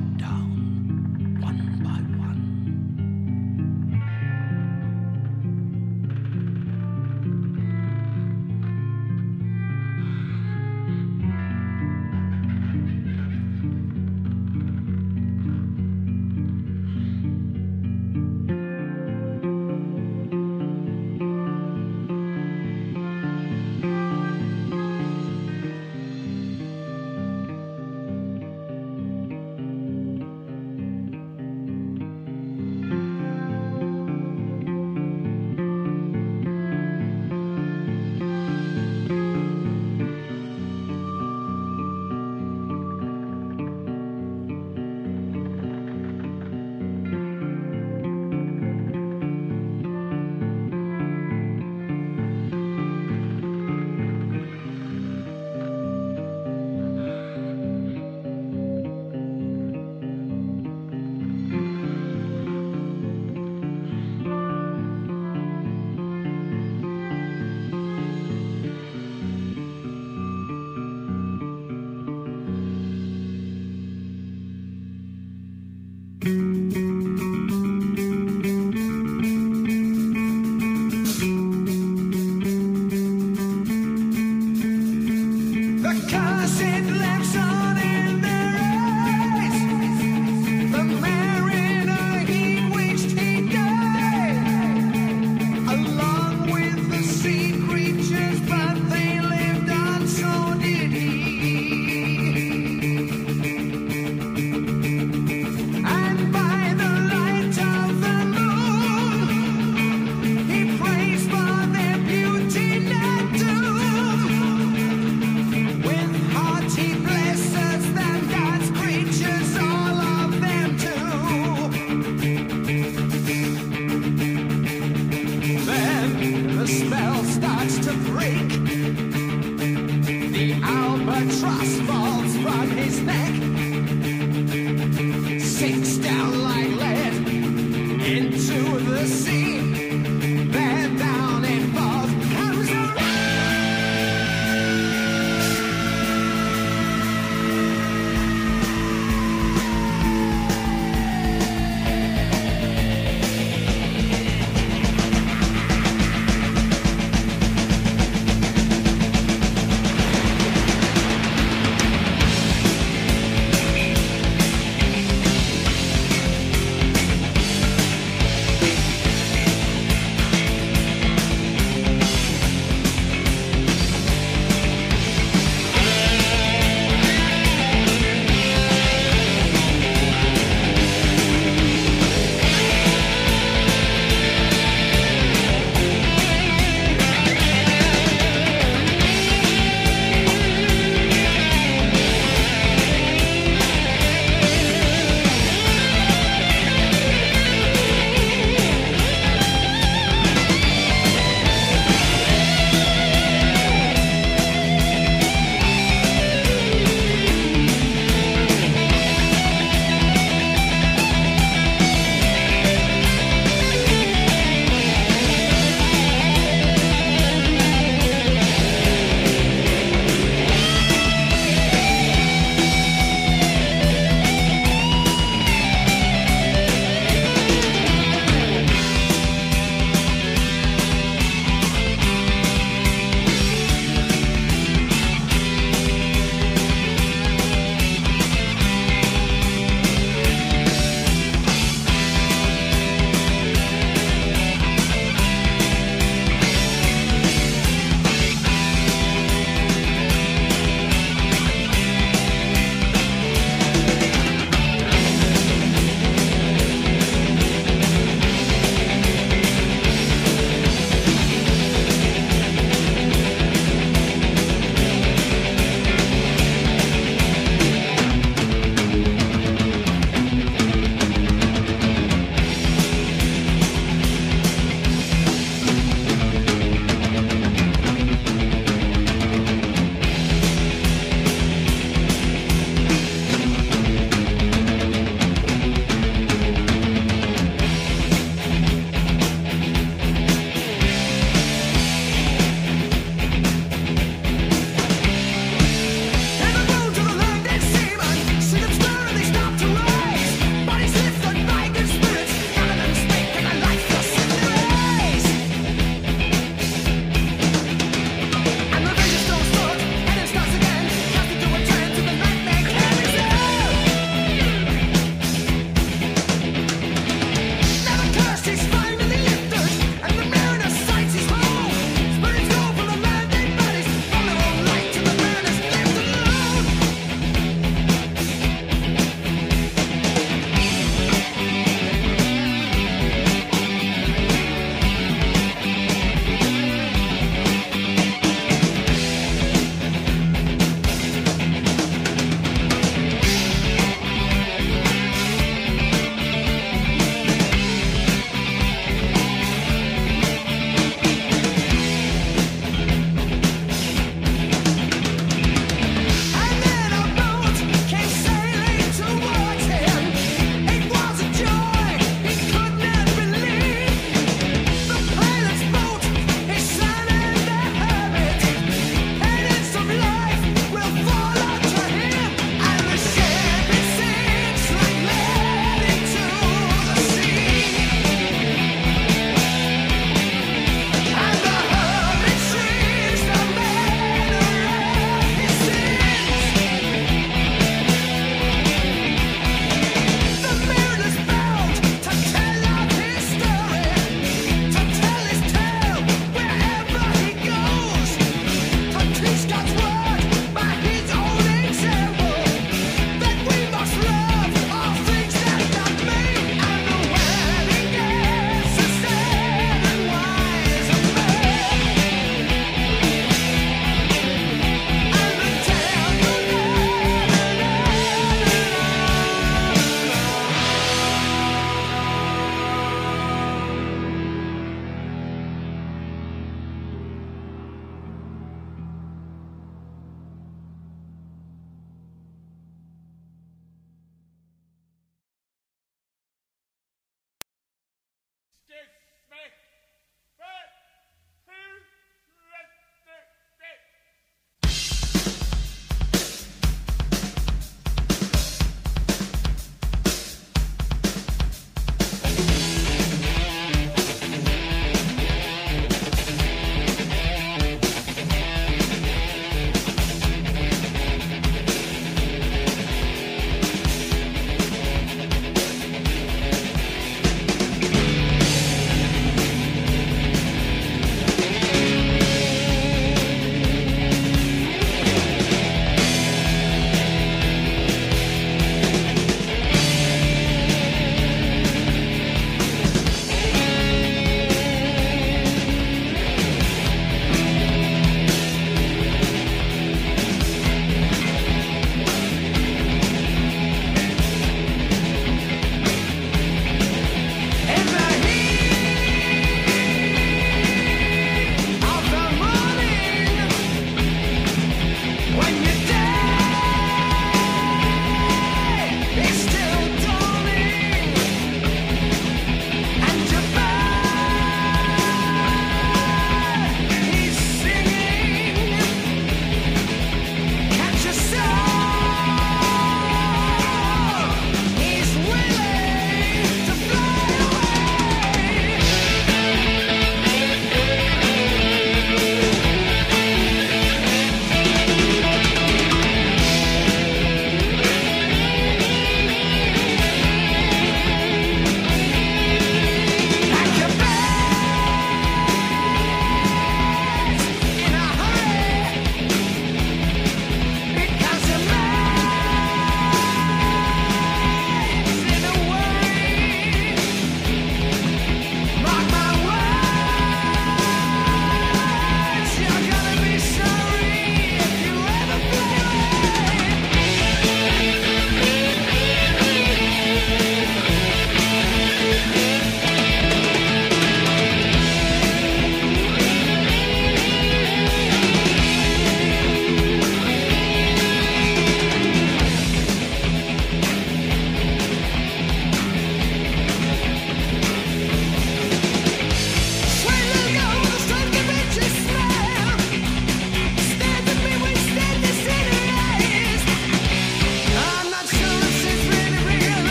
dropped down